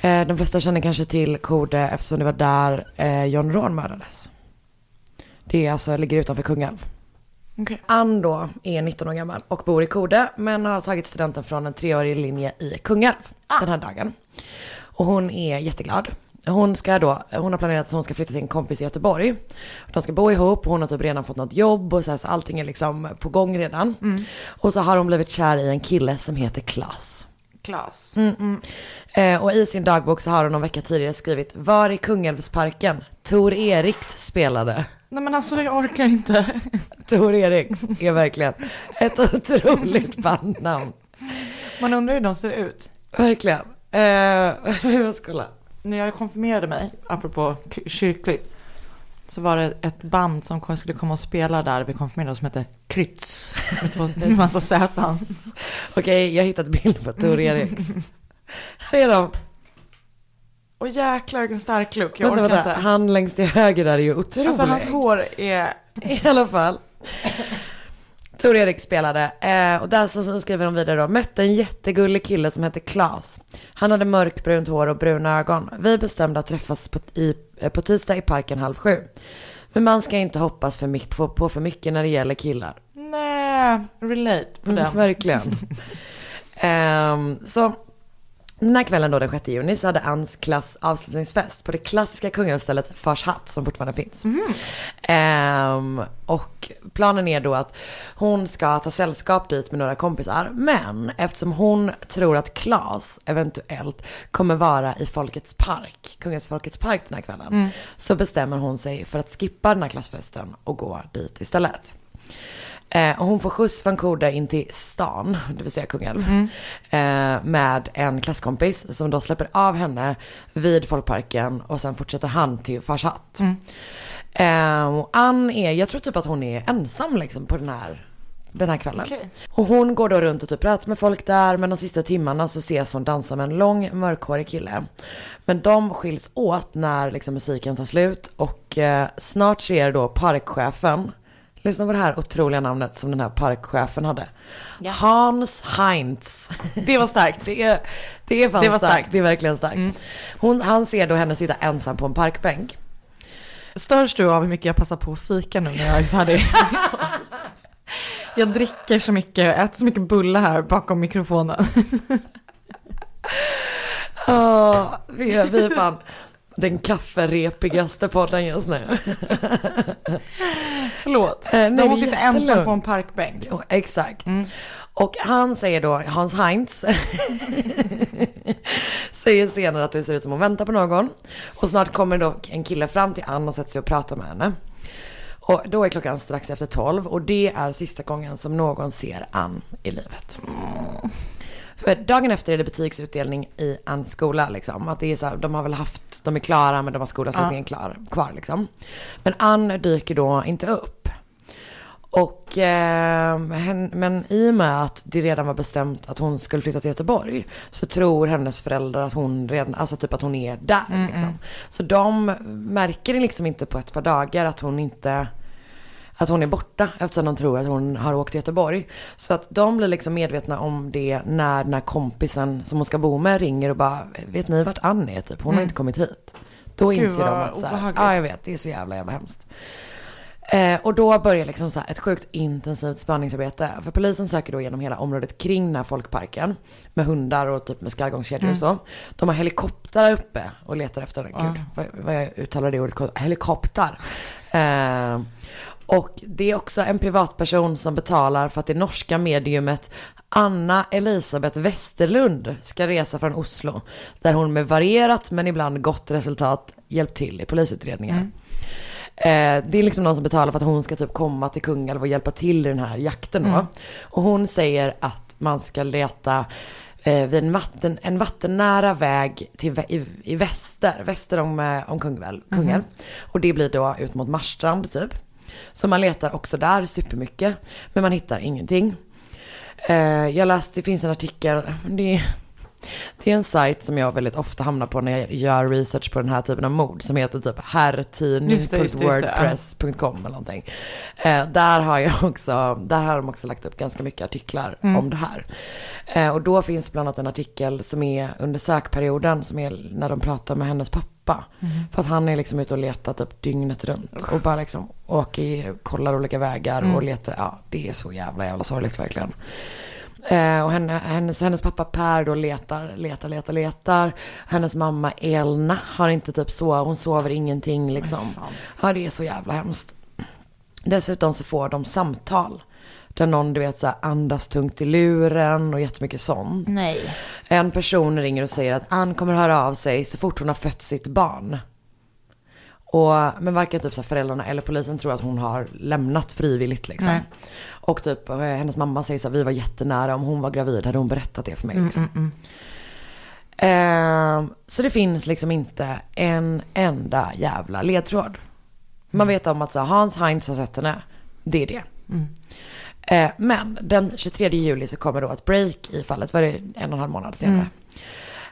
Eh, de flesta känner kanske till Kode eftersom det var där eh, John Ron mördades. Det är alltså, ligger utanför Kungälv. Okej. Ann då är 19 år gammal och bor i Kode men har tagit studenten från en treårig linje i Kungälv den här dagen. Och hon är jätteglad hon ska då, hon har planerat att hon ska flytta till en kompis i Göteborg. De ska bo ihop, hon har typ redan fått något jobb och så, här, så allting är liksom på gång redan. Och så har hon blivit kär i en kille som heter Klas. Klas. Mm. Eh, och i sin dagbok så har hon någon vecka tidigare skrivit, var i Kungälvsparken Tor Eriks spelade. Nej men alltså jag orkar inte. Tor Eriks är verkligen ett otroligt bandnamn. Man undrar hur de ser ut. Verkligen. Eh, vi måste kolla. När jag konfirmerade mig, apropå kyrkligt, så var det ett band som skulle komma och spela där vi konfirmerade som hette Krytz. Med en massa Z. Okej, jag har hittat bild på Tor Eriks. Här är de. Och jäklar vilken stark look, jag Vänta, orkar vänta. inte. Han längst till höger där är ju otrolig. Alltså hans hår är... I alla fall. Tor Erik spelade eh, och där så, så skriver de vidare då. Mötte en jättegullig kille som hette Klas. Han hade mörkbrunt hår och bruna ögon. Vi bestämde att träffas på, i, eh, på tisdag i parken halv sju. Men man ska inte hoppas för mycket, på, på för mycket när det gäller killar. Nej, relate på Mm, den. verkligen. Ehm, så den här kvällen då den 6 juni så hade Anns klass avslutningsfest på det klassiska Kungälvsstället Fars hatt som fortfarande finns. Ehm, och planen är då att hon ska ta sällskap dit med några kompisar. Men eftersom hon tror att Klas eventuellt kommer vara i Folkets park, Kungälvs Folkets park den här kvällen. Så bestämmer hon sig för att skippa den här klassfesten och gå dit istället. Eh, och hon får skjuts från Kode in till stan, det vill säga Kungälv. Eh, med en klasskompis som då släpper av henne vid Folkparken och sen fortsätter han till Fars hatt. Eh, och Ann är, jag tror typ att hon är ensam liksom på den här, den här kvällen. Okej. Och hon går då runt och typ pratar med folk där men de sista timmarna så ses hon dansa med en lång mörkhårig kille. Men de skiljs åt när liksom musiken tar slut och eh, snart ser då parkchefen Lyssna på det här otroliga namnet som den här parkchefen hade. Hans Heinz. Det var starkt. Det är, det är fan Det var starkt. starkt. Det är verkligen starkt. Hon, han ser då henne sitta ensam på en parkbänk. Störs du av hur mycket jag passar på att fika nu när jag är färdig? jag dricker så mycket, jag äter så mycket bullar här bakom mikrofonen. Åh, vi, är, vi är fan den kafferepigaste podden just nu. Förlåt. Eh, nej, måste sitta ensam på en parkbänk. Jo, exakt. Och han säger då, Hans Heinz, säger senare att det ser ut som hon väntar på någon. Och snart kommer då en kille fram till Ann och sätter sig och pratar med henne. Och då är klockan strax efter tolv och det är sista gången som någon ser Ann i livet. För dagen efter är det betygsutdelning i Anns skola liksom. Att det är så här, de har väl haft, de är klara men de har skolavslutningen klar, kvar liksom. Men Ann dyker då inte upp. Och, eh, hen, men i och med att det redan var bestämt att hon skulle flytta till Göteborg så tror hennes föräldrar att hon redan, alltså typ att hon är där liksom. Så de märker liksom inte på ett par dagar att hon inte, att hon är borta eftersom de tror att hon har åkt till Göteborg. Så att de blir liksom medvetna om det när den här kompisen som hon ska bo med ringer och bara, vet ni vart Ann är typ? Hon har inte kommit hit. Då Gud, inser de att så här, ja jag vet, det är så jävla jävla hemskt. Eh, och då börjar liksom så här ett sjukt intensivt spaningsarbete. För polisen söker då genom hela området kring den här folkparken. Med hundar och typ med skallgångskedjor och så. De har helikoptrar uppe och letar efter den. Gud, vad, vad jag uttalar det ordet. Helikopter. Eh, och det är också en privatperson som betalar för att det norska mediumet Anna Elisabeth Westerlund ska resa från Oslo. Där hon med varierat men ibland gott resultat hjälpt till i polisutredningar. Eh, det är liksom någon som betalar för att hon ska typ komma till Kungälv och hjälpa till i den här jakten då. Och hon säger att man ska leta eh, vid en, vatten, en vattennära väg till, i, i väster, väster om, eh, om Kungälv. Kungälv. Och det blir då ut mot Marstrand typ. Så man letar också där supermycket. Men man hittar ingenting. Eh, jag läste, det finns en artikel, det är, det är en sajt som jag väldigt ofta hamnar på när jag gör research på den här typen av mord som heter typ herrtidning.wordpress.com eller någonting. Eh, där har jag också, där har de också lagt upp ganska mycket artiklar Mm. om det här. Eh, och då finns bland annat en artikel som är under sökperioden som är när de pratar med hennes pappa. Mm. För att han är liksom ute och letar typ dygnet runt och bara liksom åker, kollar olika vägar Mm. och letar. Ja, det är så jävla jävla sorgligt verkligen. Eh, och henne, hennes, hennes pappa Per då letar, letar, letar, letar. Hennes mamma Elna har inte typ så, hon sover ingenting liksom. Ja, det är så jävla hemskt. Dessutom så får de samtal. Där någon du vet så andas tungt i luren och jättemycket sånt. Nej. En person ringer och säger att Ann kommer höra av sig så fort hon har fött sitt barn. Och, men varken typ så föräldrarna eller polisen tror att hon har lämnat frivilligt liksom. Nej. Och typ eh, hennes mamma säger så här, vi var jättenära, om hon var gravid hade hon berättat det för mig. Liksom. Ehm, så det finns liksom inte en enda jävla ledtråd. Man vet om att så här, Hans Heinz har sett henne, det är det. Eh, men den 23 juli så kommer då ett break i fallet, var det en och en halv månad senare.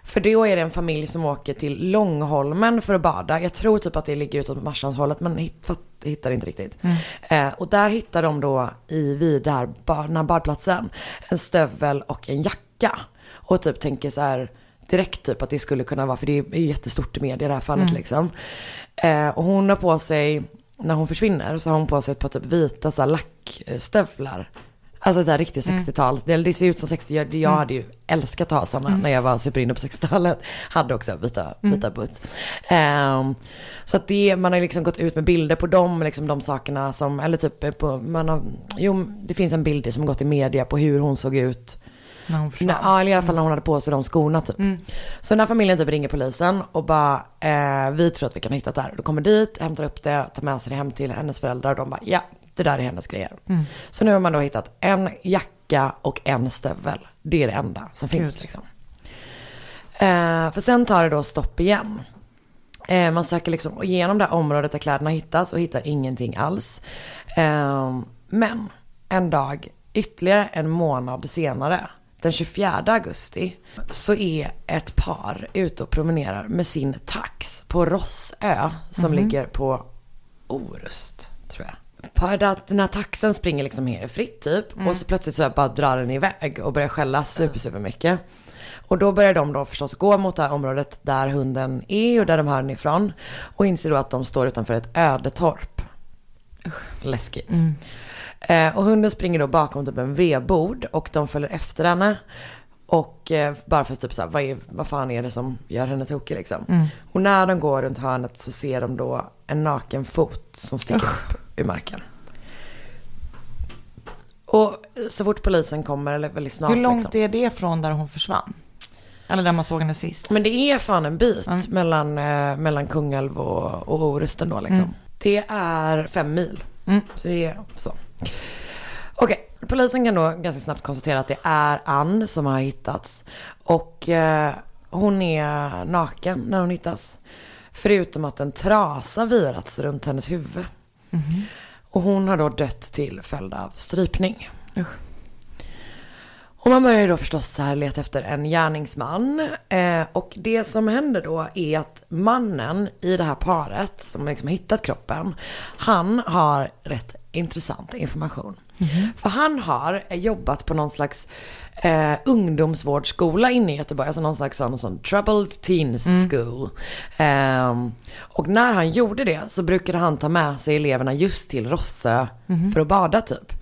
För då är det en familj som åker till Långholmen för att bada. Jag tror typ att det ligger utåt Marstrandshållet men hitt, hittar inte riktigt. Eh, och där hittar de då i vid där bar, badplatsen en stövel och en jacka. Och typ tänker så här direkt typ att det skulle kunna vara, för det är ju jättestort i media i det här fallet liksom. Eh, och hon har på sig, när hon försvinner så har hon på sig ett par typ vita så här lackstövlar. Alltså så här riktigt 60-tal. Det, det ser ut som 60 jag, jag hade ju älskat att ha sådana när jag var superinne på 60-talet. Hade också vita, vita boots. Ehm, så att det, man har liksom gått ut med bilder på dem, liksom de sakerna som, eller typ på, man har, jo det finns en bild som har gått i media på hur hon såg ut. När hon försvann. Ja, eller i alla fall när hon hade på sig de skorna typ. Så den här familjen typ ringer polisen och bara, eh, vi tror att vi kan hitta det här. Då kommer dit, hämtar upp det, tar med sig det hem till hennes föräldrar och de bara, ja, det där är hennes grejer. Så nu har man då hittat en jacka och en stövel. Det är det enda som finns liksom. Eh, för sen tar det då stopp igen. Eh, man söker liksom igenom det här området där kläderna hittats och hittar ingenting alls. Eh, men en dag, ytterligare en månad senare, den 24 augusti, så är ett par ute och promenerar med sin tax på Rossö som ligger på Orust, tror jag. Par att den här taxen springer liksom helt fritt typ och så plötsligt så bara drar den iväg och börjar skälla super, super mycket. Och då börjar de då förstås gå mot det här området där hunden är och där de hör den ifrån. Och inser då att de står utanför ett ödetorp. Läskigt. Eh, och hunden springer då bakom typ en vedbord och de följer efter henne. Och eh, bara för typ såhär, vad, är, vad fan är det som gör henne tokig liksom. Och när de går runt hörnet så ser de då en naken fot som sticker upp ur marken. Och så fort polisen kommer, eller väldigt snart Hur långt liksom. är det från där hon försvann? Eller där man såg henne sist? Men det är fan en bit Mm. mellan, eh, mellan Kungälv och, och Orust ändå liksom. Det är fem mil. Mm. Så det är så. Okej, polisen kan då ganska snabbt konstatera att det är Ann som har hittats. Och eh, hon är naken när hon hittas. Förutom att en trasa virats runt hennes huvud. Och hon har då dött till följd av strypning. Usch. Och man börjar ju då förstås så här leta efter en gärningsman. Eh, och det som händer då är att mannen i det här paret som liksom har hittat kroppen. Han har rätt intressant information. För han har eh, jobbat på någon slags eh, ungdomsvårdsskola inne i Göteborg. Alltså någon slags sån, sån troubled teens school. Ehm, och när han gjorde det så brukade han ta med sig eleverna just till Rossö för att bada typ.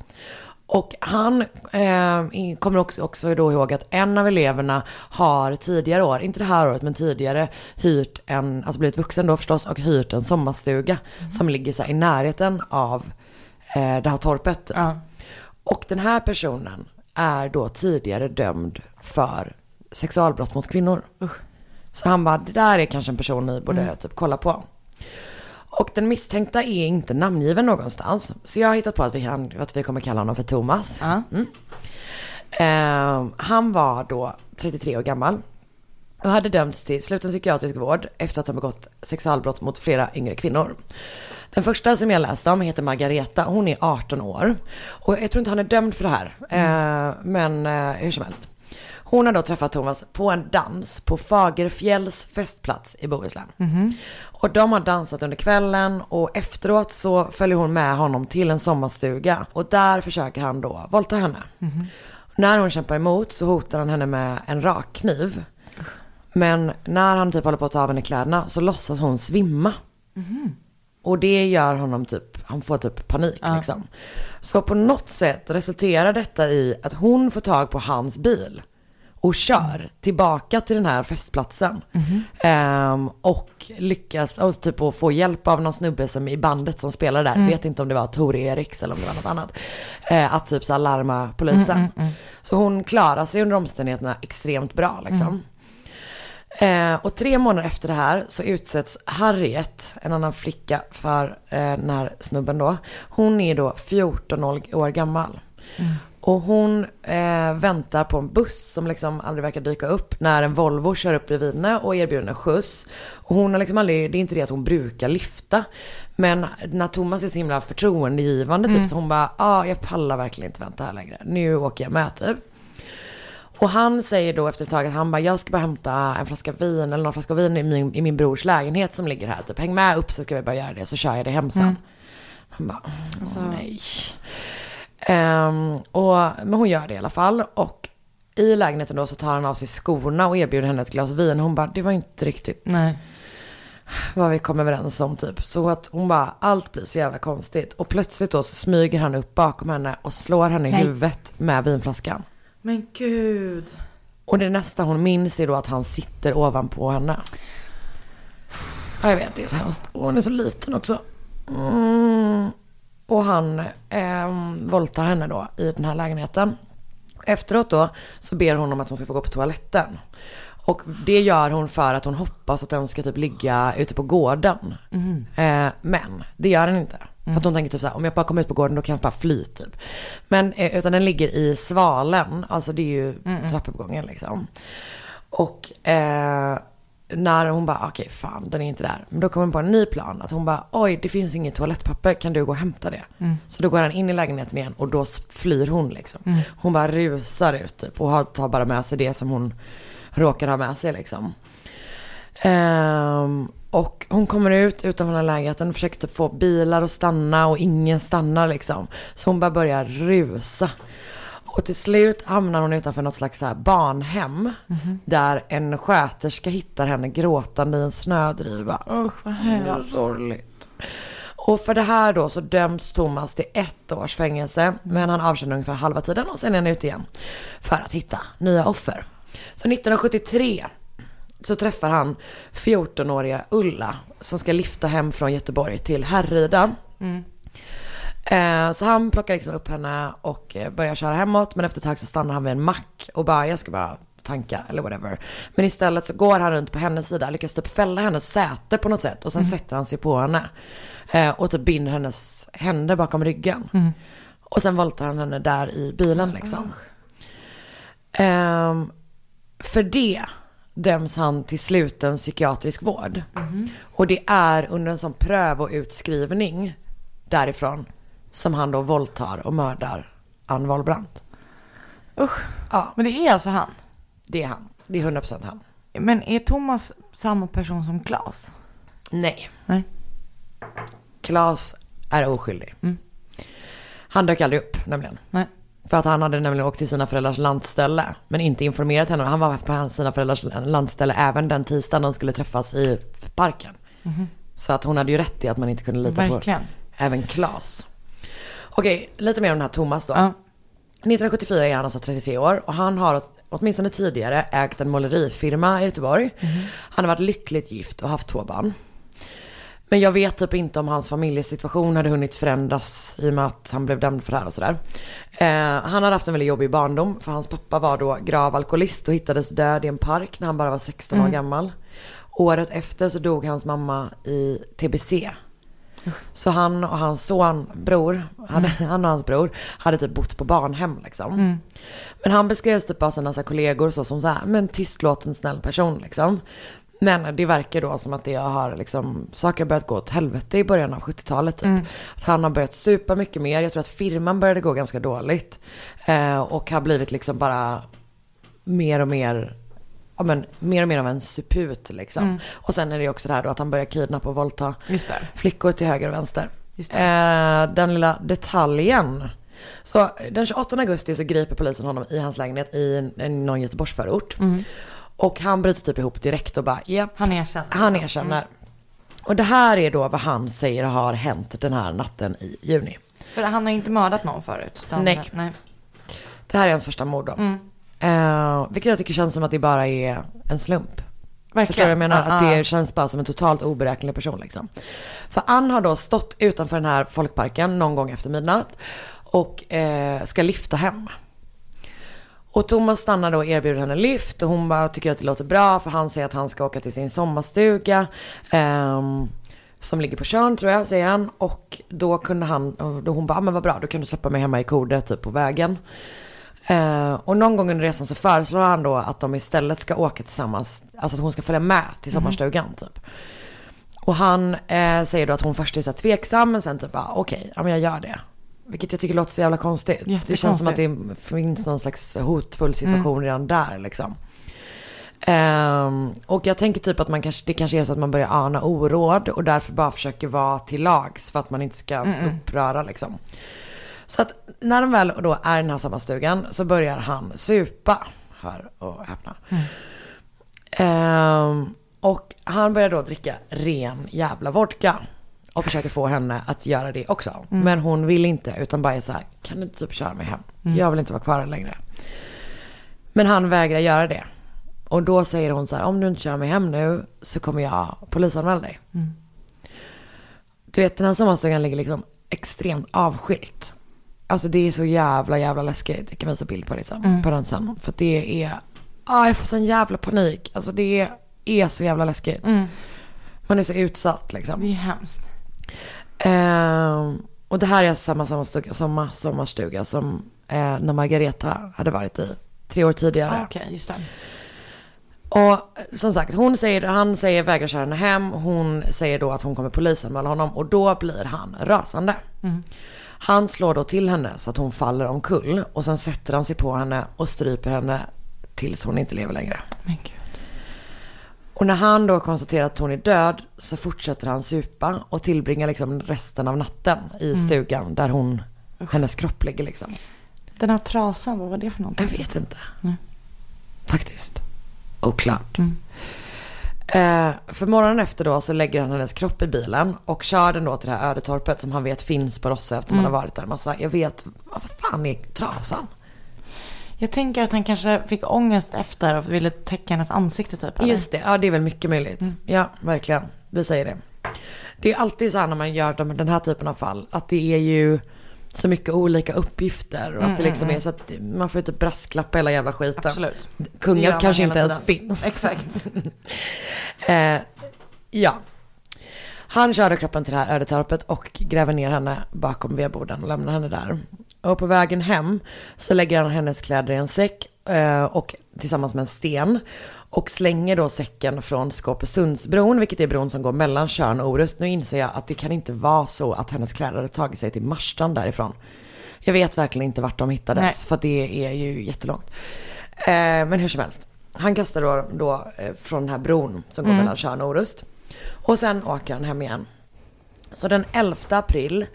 Och han eh, kommer också, också då ihåg att en av eleverna har tidigare år, inte det här året men tidigare, hyrt en, alltså blivit vuxen då förstås, och hyrt en sommarstuga som ligger så i närheten av eh, det här torpet. Ja. Och den här personen är då tidigare dömd för sexualbrott mot kvinnor. Så han bara, det där är kanske en person ni borde typ kolla på. Och den misstänkta är inte namngiven någonstans. Så jag har hittat på att vi, kan, att vi kommer kalla honom för Thomas. Ja. Eh, han var då 33 år gammal. Och hade dömts till sluten psykiatrisk vård efter att ha begått sexualbrott mot flera yngre kvinnor. Den första som jag läste om heter Margareta. Hon är 18 år. Och jag tror inte han är dömd för det här. Eh, men eh, hur som helst. Hon har då träffat Thomas på en dans på Fagerfjälls festplats i Bohuslän. Och de har dansat under kvällen och efteråt så följer hon med honom till en sommarstuga. Och där försöker han då våldta henne. När hon kämpar emot så hotar han henne med en rakkniv. Men när han typ håller på att ta av henne kläderna så låtsas hon svimma. Och det gör honom typ, han får typ panik liksom. Så på något sätt resulterar detta i att hon får tag på hans bil och kör tillbaka till den här festplatsen. Ehm, och lyckas och typ att få hjälp av någon snubbe som i bandet som spelar där, vet inte om det var Tore Eriks eller om det var något annat. Eh, att typ så larma polisen. Så hon klarar sig under omständigheterna extremt bra liksom. Eh, och tre månader efter det här så utsätts Harriet, en annan flicka, för eh, den här snubben då. Hon är då 14 år gammal. Och hon eh, väntar på en buss som liksom aldrig verkar dyka upp när en Volvo kör upp bredvid henne och erbjuder henne skjuts. Och hon har liksom aldrig, det är inte det att hon brukar lyfta. Men när Thomas är så himla förtroendegivande typ så hon bara, ja ah, jag pallar verkligen inte vänta här längre. Nu åker jag med typ. Och han säger då efter ett tag att han bara, jag ska bara hämta en flaska vin eller någon flaska vin i min, i min brors lägenhet som ligger här. Typ häng med upp så ska vi bara göra det så kör jag det hem sen. Han bara, åh nej. Ehm, och, men hon gör det i alla fall. Och i lägenheten då så tar han av sig skorna och erbjuder henne ett glas vin. Hon bara, det var inte riktigt Nej. vad vi kom överens om typ. Så att hon bara, allt blir så jävla konstigt. Och plötsligt då så smyger han upp bakom henne och slår henne i Nej. huvudet med vinflaskan. Men gud. Och det nästa hon minns är då att han sitter ovanpå henne. Ja, jag vet, det är så hemskt. Och hon är så liten också. Mm. Och han eh, våldtar henne då i den här lägenheten. Efteråt då så ber hon om att hon ska få gå på toaletten. Och det gör hon för att hon hoppas att den ska typ ligga ute på gården. Eh, men det gör den inte. För att hon tänker typ så här, om jag bara kommer ut på gården då kan jag bara fly typ. Men eh, utan den ligger i svalen, alltså det är ju trappuppgången liksom. Och eh, när hon bara, okej fan den är inte där. Men då kommer hon på en ny plan. Att hon bara, oj det finns inget toalettpapper, kan du gå och hämta det? Så då går han in i lägenheten igen och då flyr hon liksom. Hon bara rusar ut typ och tar bara med sig det som hon råkar ha med sig liksom. Ehm, och hon kommer ut utanför den här lägenheten, försöker typ få bilar att stanna och ingen stannar liksom. Så hon bara börjar rusa. Och till slut hamnar hon utanför något slags så här barnhem. Där en sköterska hittar henne gråtande i en snödriva. Usch vad hemskt. sorgligt. Och för det här då så döms Thomas till ett års fängelse. Men han avtjänar ungefär halva tiden och sen är han ute igen. För att hitta nya offer. Så 1973 så träffar han 14-åriga Ulla. Som ska lyfta hem från Göteborg till Härryda. Eh, så han plockar liksom upp henne och eh, börjar köra hemåt. Men efter ett tag så stannar han vid en mack och bara, jag ska bara tanka eller whatever. Men istället så går han runt på hennes sida, lyckas typ fälla hennes säte på något sätt. Och sen sätter han sig på henne. Eh, och typ binder hennes händer bakom ryggen. Och sen voltar han henne där i bilen liksom. Ehm, för det döms han till sluten psykiatrisk vård. Och det är under en sån prövoutskrivning därifrån som han då våldtar och mördar Ann Wahlbrandt. Usch. Ja, Men det är alltså han. det är han. Det är 100% han. Men är Thomas samma person som Klas? Nej. Nej. Klas är oskyldig. Mm. Han dök aldrig upp nämligen. Nej. För att han hade nämligen åkt till sina föräldrars landställe. Men inte informerat henne. Han var på sina föräldrars landställe även den tisdagen de skulle träffas i parken. Så att hon hade ju rätt i att man inte kunde lita Verkligen. på även Klas. Okej, lite mer om den här Thomas då. Ja. 1974 är han alltså 33 år och han har åt- åtminstone tidigare ägt en målerifirma i Göteborg. Han har varit lyckligt gift och haft två barn. Men jag vet typ inte om hans familjesituation hade hunnit förändras i och med att han blev dömd för det här och sådär. Eh, han hade haft en väldigt jobbig barndom för hans pappa var då grav alkoholist och hittades död i en park när han bara var 16 år gammal. Året efter så dog hans mamma i TBC. Så han och hans son, bror, hade, han och hans bror hade typ bott på barnhem liksom. Men han beskrevs typ av sina så kollegor så som så här, men tystlåten snäll person liksom. Men det verkar då som att det har liksom, saker har börjat gå åt helvete i början av 70-talet typ. Att han har börjat supa mycket mer, jag tror att firman började gå ganska dåligt. Eh, och har blivit liksom bara mer och mer, ja men mer och mer av en suput liksom. Och sen är det också det här då att han börjar kidnappa och våldta flickor till höger och vänster. Eh, den lilla detaljen. Så den 28 augusti så griper polisen honom i hans lägenhet i en, en, någon Göteborgsförort. Och han bryter typ ihop direkt och bara, japp, Han erkänner. han erkänner. Och det här är då vad han säger har hänt den här natten i juni. För han har inte mördat någon förut? Nej. nej. Det här är hans första mord då. Mm. Eh, vilket jag tycker känns som att det bara är en slump. Verkligen. Förstår du vad jag menar? Ja, Att ja. det känns bara som en totalt oberäknelig person liksom. För Ann har då stått utanför den här folkparken någon gång efter midnatt och eh, ska lifta hem. Och Thomas stannar då och erbjuder henne lift och hon bara tycker att det låter bra för han säger att han ska åka till sin sommarstuga. ehm, som ligger på Tjörn tror jag, säger han. Och då kunde han, då hon bara, "Ah, men vad bra, då kan du släppa mig hemma i Kode typ på vägen. Eh, och någon gång under resan så föreslår han då att de istället ska åka tillsammans, alltså att hon ska följa med till sommarstugan typ. Och han eh, säger då att hon först är så här tveksam men sen typ bara okej, ja men jag gör det. Vilket jag tycker låter så jävla konstigt. Det känns som att det finns någon slags hotfull situation redan där liksom. Ehm, och jag tänker typ att man kanske, det kanske är så att man börjar ana oråd och därför bara försöker vara till lags för att man inte ska uppröra liksom. Så att när de väl då är i den här sommarstugan så börjar han supa. Hör och häpna. Ehm, och han börjar då dricka ren jävla vodka. Och försöker få henne att göra det också. Men hon vill inte utan bara är så här, kan du inte typ köra mig hem? Jag vill inte vara kvar här längre. Men han vägrar göra det. Och då säger hon så här, om du inte kör mig hem nu så kommer jag polisanmäla dig. Du vet den här sommarstugan ligger liksom extremt avskilt. Alltså det är så jävla jävla läskigt. Jag kan visa bild på det sen. På den sen. För det är, ah, jag får sån jävla panik. Alltså det är så jävla läskigt. Man är så utsatt liksom. Det är hemskt. Ehm, och det här är alltså samma sommarstuga, samma sommarstuga som eh, när Margareta hade varit i tre år tidigare. Ah, Okej, just det. Och eh, som sagt, hon säger, han säger vägrar köra henne hem. Hon säger då att hon kommer polisanmäla honom och då blir han rasande. Han slår då till henne så att hon faller omkull och sen sätter han sig på henne och stryper henne tills hon inte lever längre. Men gud. Och när han då konstaterar att hon är död så fortsätter han supa och tillbringar liksom resten av natten i stugan där hon, hennes kropp ligger liksom. Den här trasan, vad var det för någonting? Jag vet inte. Faktiskt. Oklart. Eh, för morgonen efter då så lägger han hennes kropp i bilen och kör den då till det här ödetorpet som han vet finns på Rosse eftersom han har varit där massa. Jag vet, vad fan är trasan? Jag tänker att han kanske fick ångest efter och ville täcka hennes ansikte typ. eller? Just det, ja det är väl mycket möjligt. Ja, verkligen. Vi säger det. Det är alltid så här när man gör de, den här typen av fall, att det är ju så mycket olika uppgifter och att det liksom är så att man får inte brasklappa hela jävla skiten. Absolut. Kungar kanske inte ens tiden. finns. Exakt. Eh, ja. Han körde kroppen till det här ödetorpet och gräver ner henne bakom vedboden och lämnar henne där. Och på vägen hem så lägger han hennes kläder i en säck eh, och tillsammans med en sten. Och slänger då säcken från Skåpesundsbron, vilket är bron som går mellan Tjörn och Orust. Nu inser jag att det kan inte vara så att hennes kläder hade tagit sig till Marstrand därifrån. Jag vet verkligen inte vart de hittades, Nej. för det är ju jättelångt. Eh, men hur som helst. Han kastar då, då eh, från den här bron som går mellan Tjörn och Orust. Och sen åker han hem igen. Så den 11 april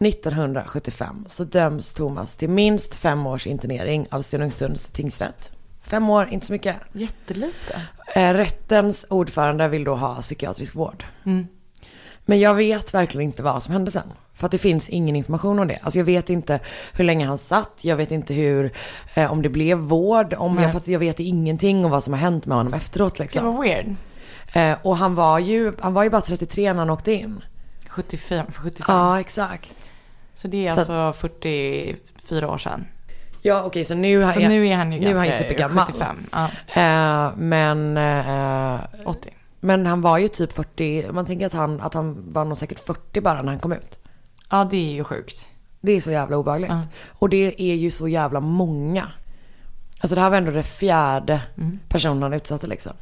1975 så döms Thomas till minst fem års internering av Stenungsunds tingsrätt. Fem år, inte så mycket. Jättelite. Eh, rättens ordförande vill då ha psykiatrisk vård. Men jag vet verkligen inte vad som hände sen. För att det finns ingen information om det. Alltså jag vet inte hur länge han satt, jag vet inte hur, eh, om det blev vård, om jag, för att jag vet ingenting om vad som har hänt med honom efteråt Det liksom. var weird. Eh, och han var ju, han var ju bara 33 när han åkte in. 75, för 75. Ja, exakt. Så det är Så- alltså 44 år sedan. Ja, okej, så nu, Så är, nu är han ju nu är han supergammal. 75. Ja, Eh, men, eh, 80. men han var ju typ 40, man tänker att han, att han var nog säkert 40 bara när han kom ut. Ja, det är ju sjukt. Det är så jävla obehagligt. Ja. Och det är ju så jävla många. Alltså det här var ändå det fjärde Mm. personen han utsatte liksom.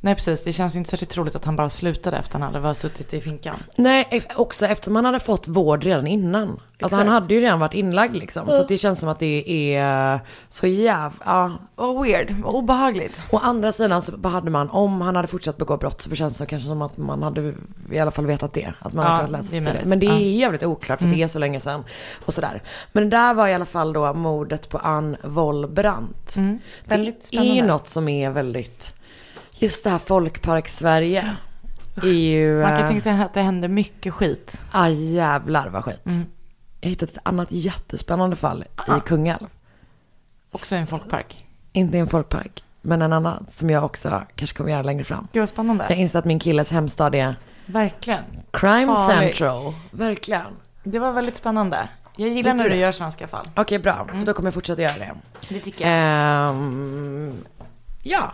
Nej, precis. Det känns inte så troligt att han bara slutade efter han hade varit suttit i finkan. Nej, också eftersom han hade fått vård redan innan. Alltså han hade ju redan varit inlagd liksom. Så att det känns som att det är så jävla... Vad weird. Vad obehagligt. Å andra sidan så hade man, om han hade fortsatt begå brott så känns det kanske som att man hade i alla fall vetat det. Att man Ja, hade kunnat läsa sig det. Men det är. Mm. jävligt oklart för det är så länge sedan. Och sådär. Men det där var i alla fall då mordet på Ann Wollbrant. Mm. Det är ju något som är väldigt, just det här folkparks-Sverige. är ju... Man kan eh, tänka sig att det händer mycket skit. Ah, jävlar vad skit. Mm. Jag har hittat ett annat jättespännande fall Ah. i Kungälv. Också i en folkpark. Inte i en folkpark, men en annan som jag också kanske kommer göra längre fram. Gud vad spännande. Jag inser att min killes hemstad är Verkligen. Crime Farlig. Central. Verkligen. Det var väldigt spännande. Jag gillar när du gör svenska fall. Okej, bra. För då kommer jag fortsätta göra det. Det tycker Ehm, ja,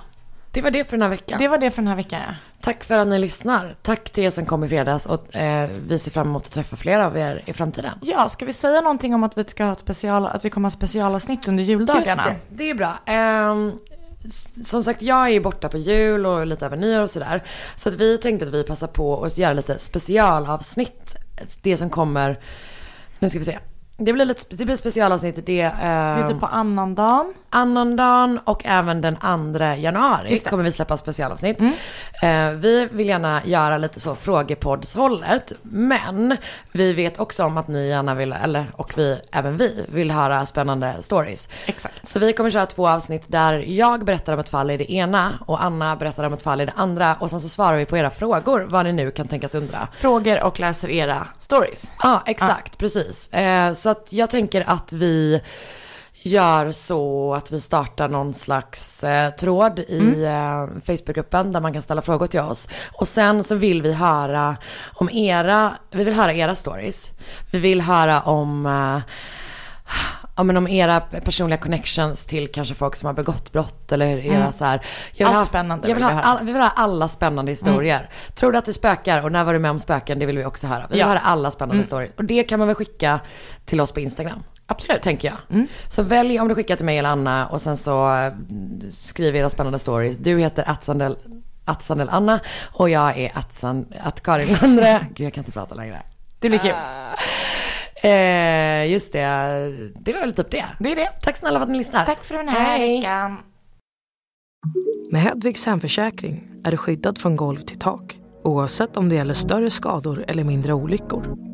det var det för den här veckan. Det var det för den här veckan ja. Tack för att ni lyssnar. Tack till er som kom i fredags och eh, vi ser fram emot att träffa fler av er i framtiden. Ja, ska vi säga någonting om att vi ska ha ett special, att vi kommer ha specialavsnitt under juldagarna? Just det, det är bra. Ehm, s- som sagt, jag är ju borta på jul och lite över nyår och sådär. Så att vi tänkte att vi passar på att göra lite specialavsnitt. Det som kommer, nu ska vi se. Det blir, lite, det blir specialavsnitt, det är Lite eh, på annandagen. Annandagen och även den 2 januari kommer vi släppa specialavsnitt. Mm. Eh, vi vill gärna göra lite så frågepoddshållet, men vi vet också om att ni gärna vill, eller och vi, även vi, vill höra spännande stories. Exakt. Så vi kommer köra två avsnitt där jag berättar om ett fall i det ena och Anna berättar om ett fall i det andra och sen så svarar vi på era frågor, vad ni nu kan tänkas undra. Frågor och läser era stories. Ja, exakt, precis. Eh, så att jag tänker att vi gör så att vi startar någon slags eh, tråd i eh, Facebookgruppen där man kan ställa frågor till oss. Och sen så vill vi höra om era, vi vill höra era stories. Vi vill höra om eh, Ja men om era personliga connections till kanske folk som har begått brott eller era så här. Jag Allt ha, spännande Jag vill vill ha, all, vi vill ha alla spännande historier. Tror du att det spökar och när var du med om spöken? Det vill vi också höra. Vi vill Ja. höra alla spännande stories. Och det kan man väl skicka till oss på Instagram. Absolut. Tänker jag. Så välj om du skickar till mig eller Anna och sen så eh, skriver era spännande stories. Du heter attsandel, attsandel Anna och jag är attsan, att Karin Landre. Gud jag kan inte prata längre. Det blir kul. Eh, just det, det var väl typ det. Det är det. Tack snälla för att ni lyssnar. Tack för den här Hej. veckan. Med Hedvigs hemförsäkring är du skyddad från golv till tak oavsett om det gäller större skador eller mindre olyckor.